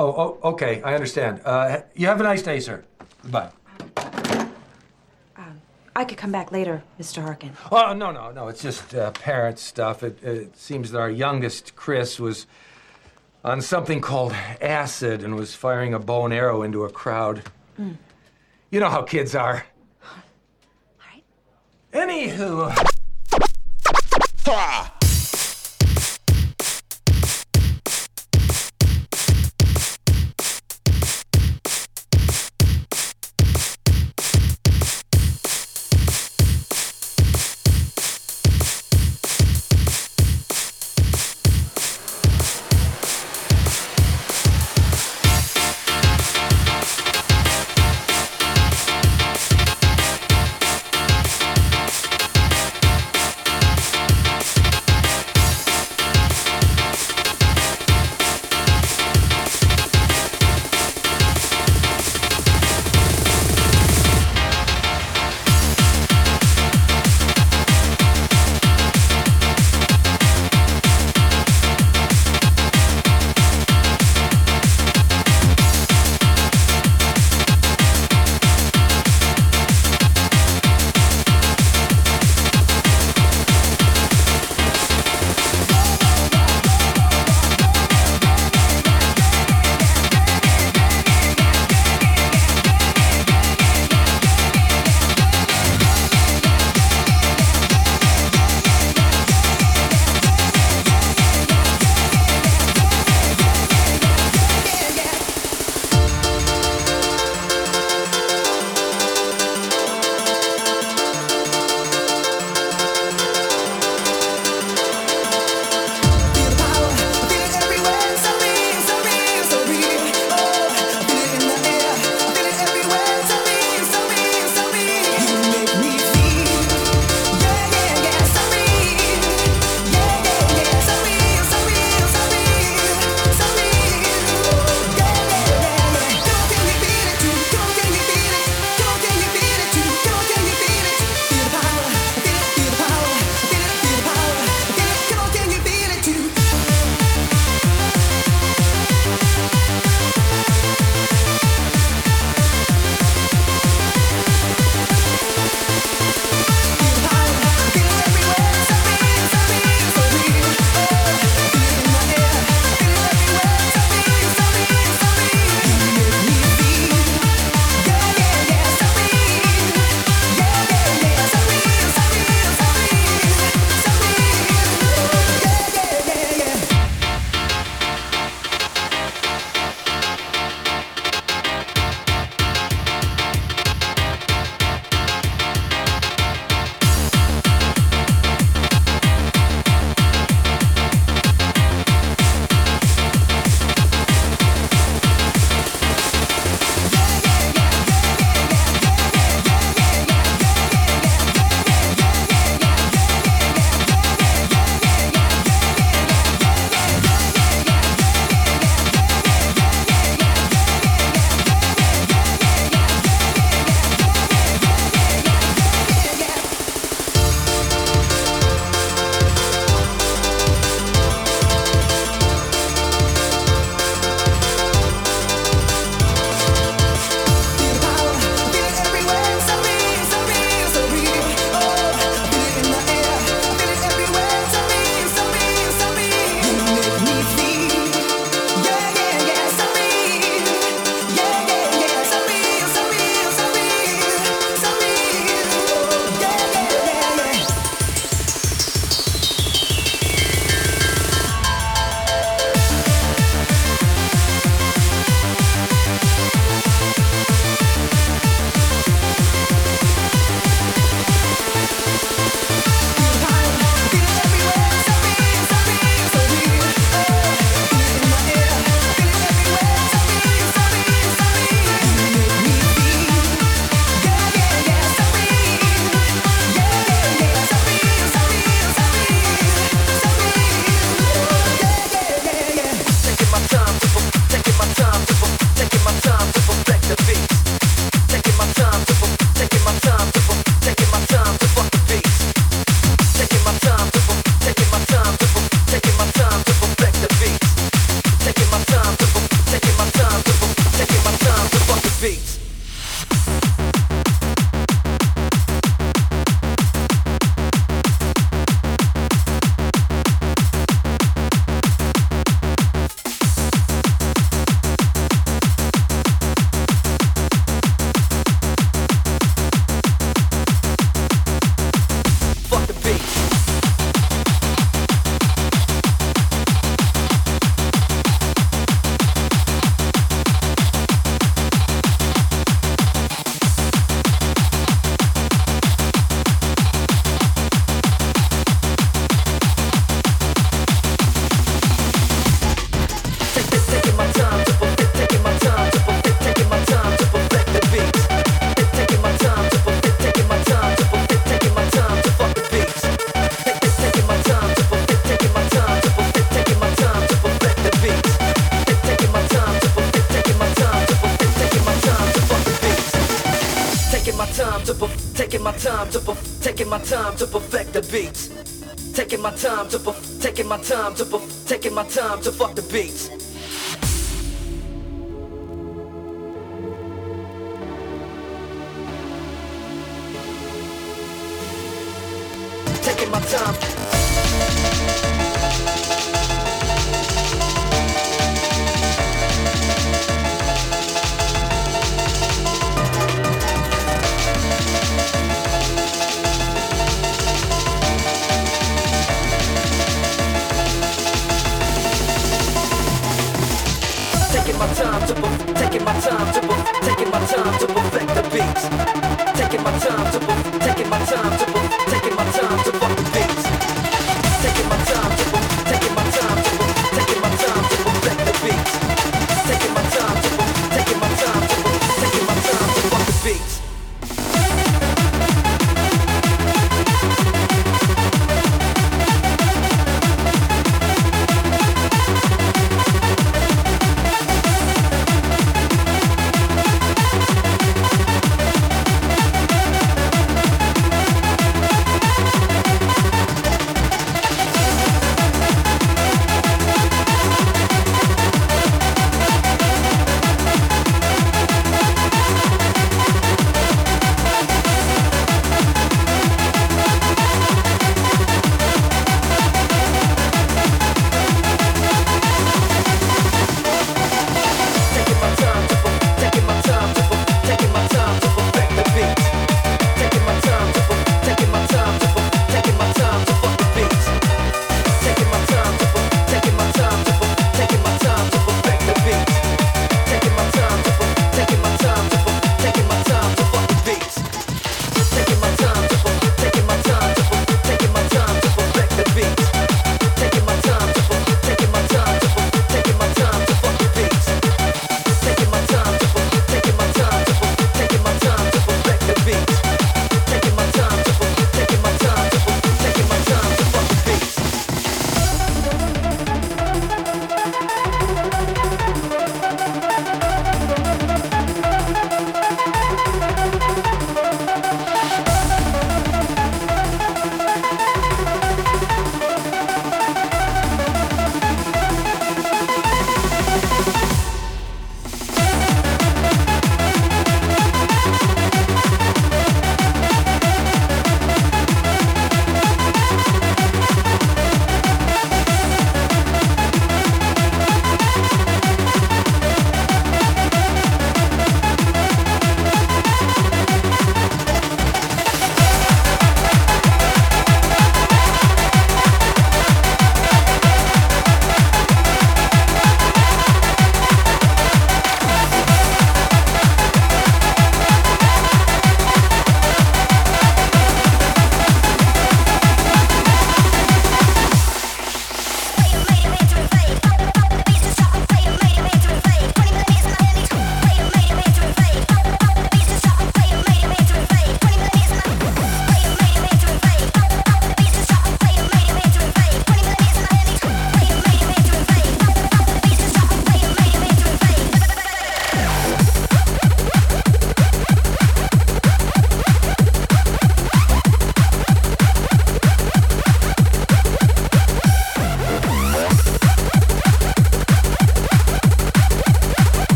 Oh, oh, okay, I understand. Uh, you have a nice day, sir. Goodbye. I could come back later, Mr. Harkin. Oh, no, no, no. It's just uh, parent stuff. It, it seems that our youngest, Chris, was on something called acid and was firing a bow and arrow into a crowd. You know how kids are. right. Anywho.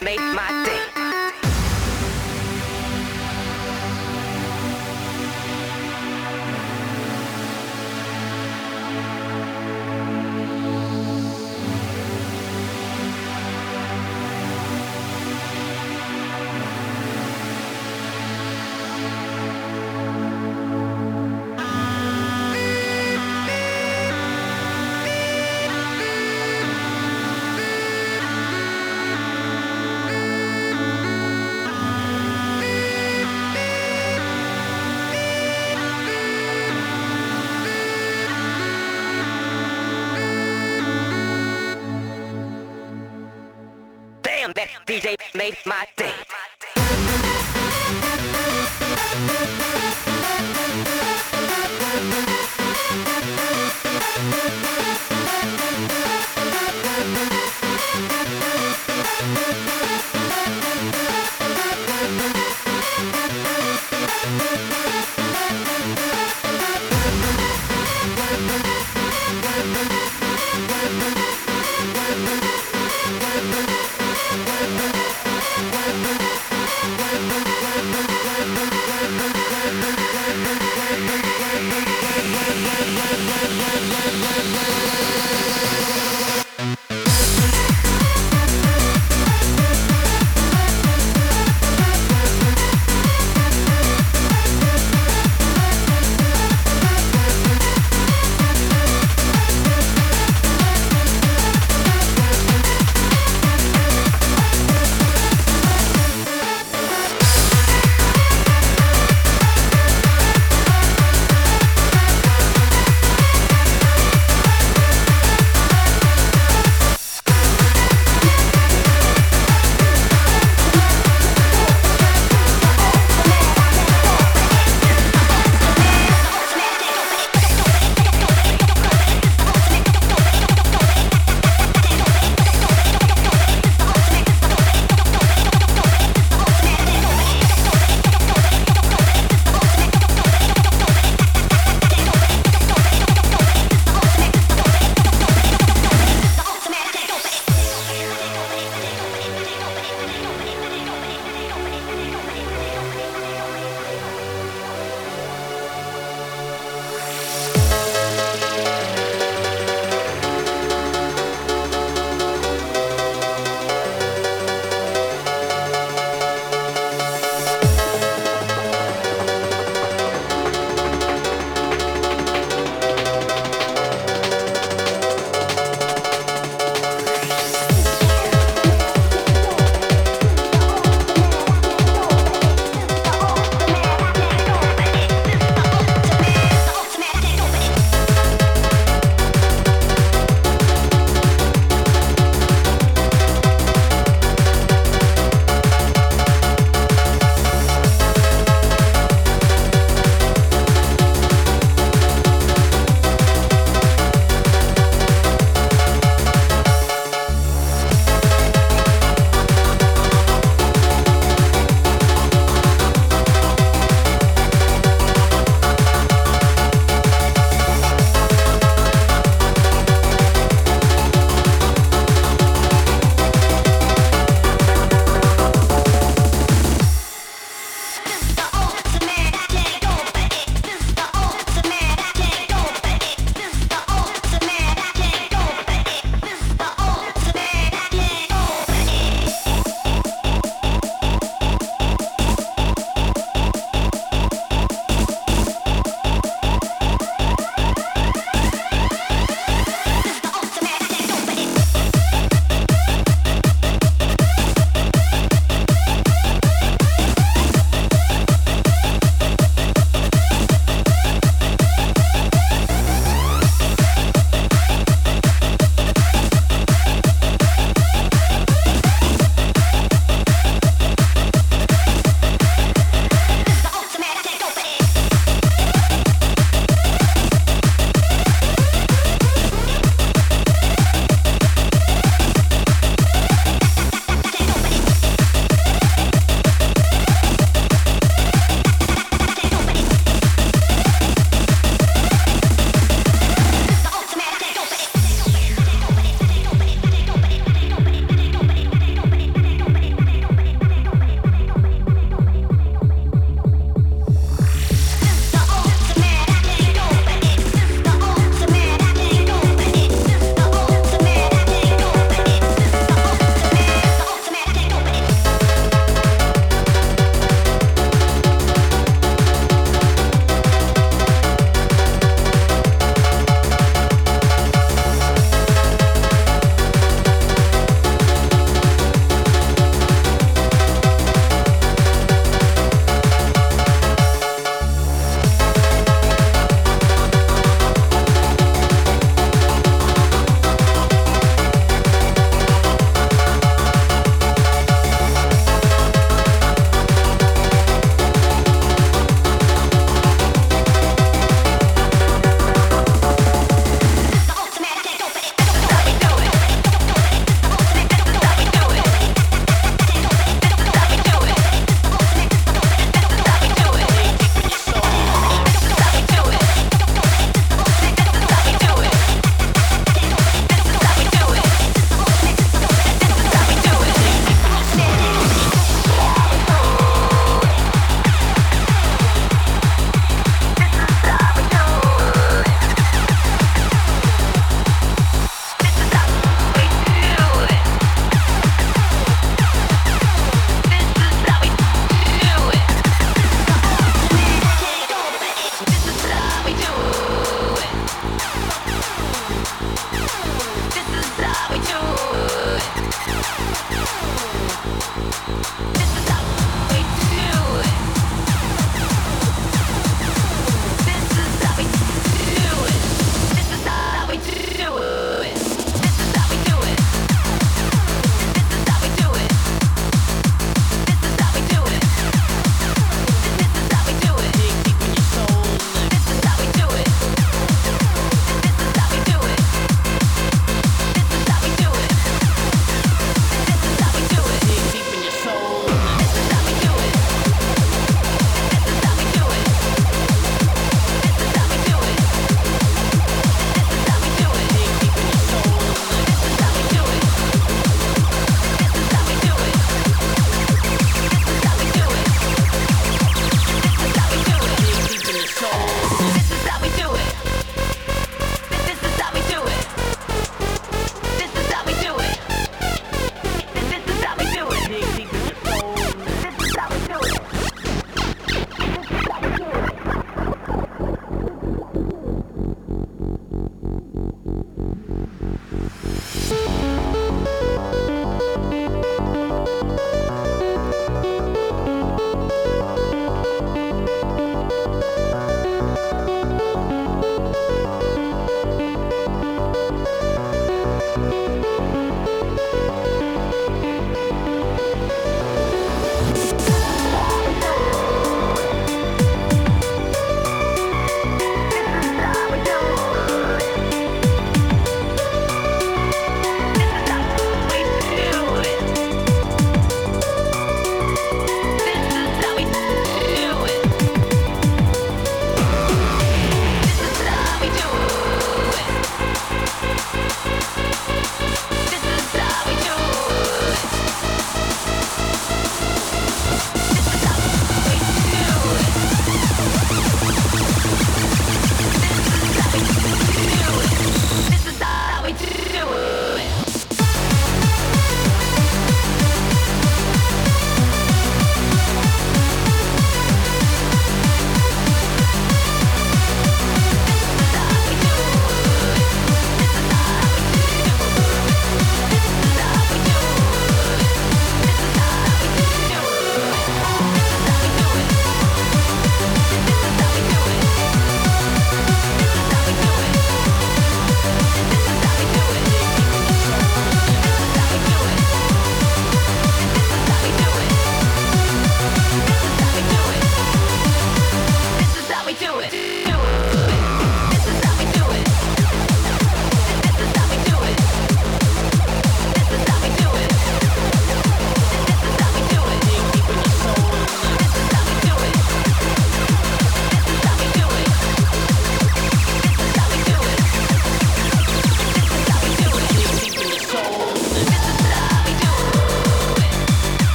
Made my day. Made my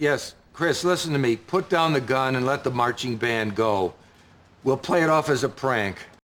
Yes. Chris, listen to me. Put down the gun and let the marching band go. We'll play it off as a prank.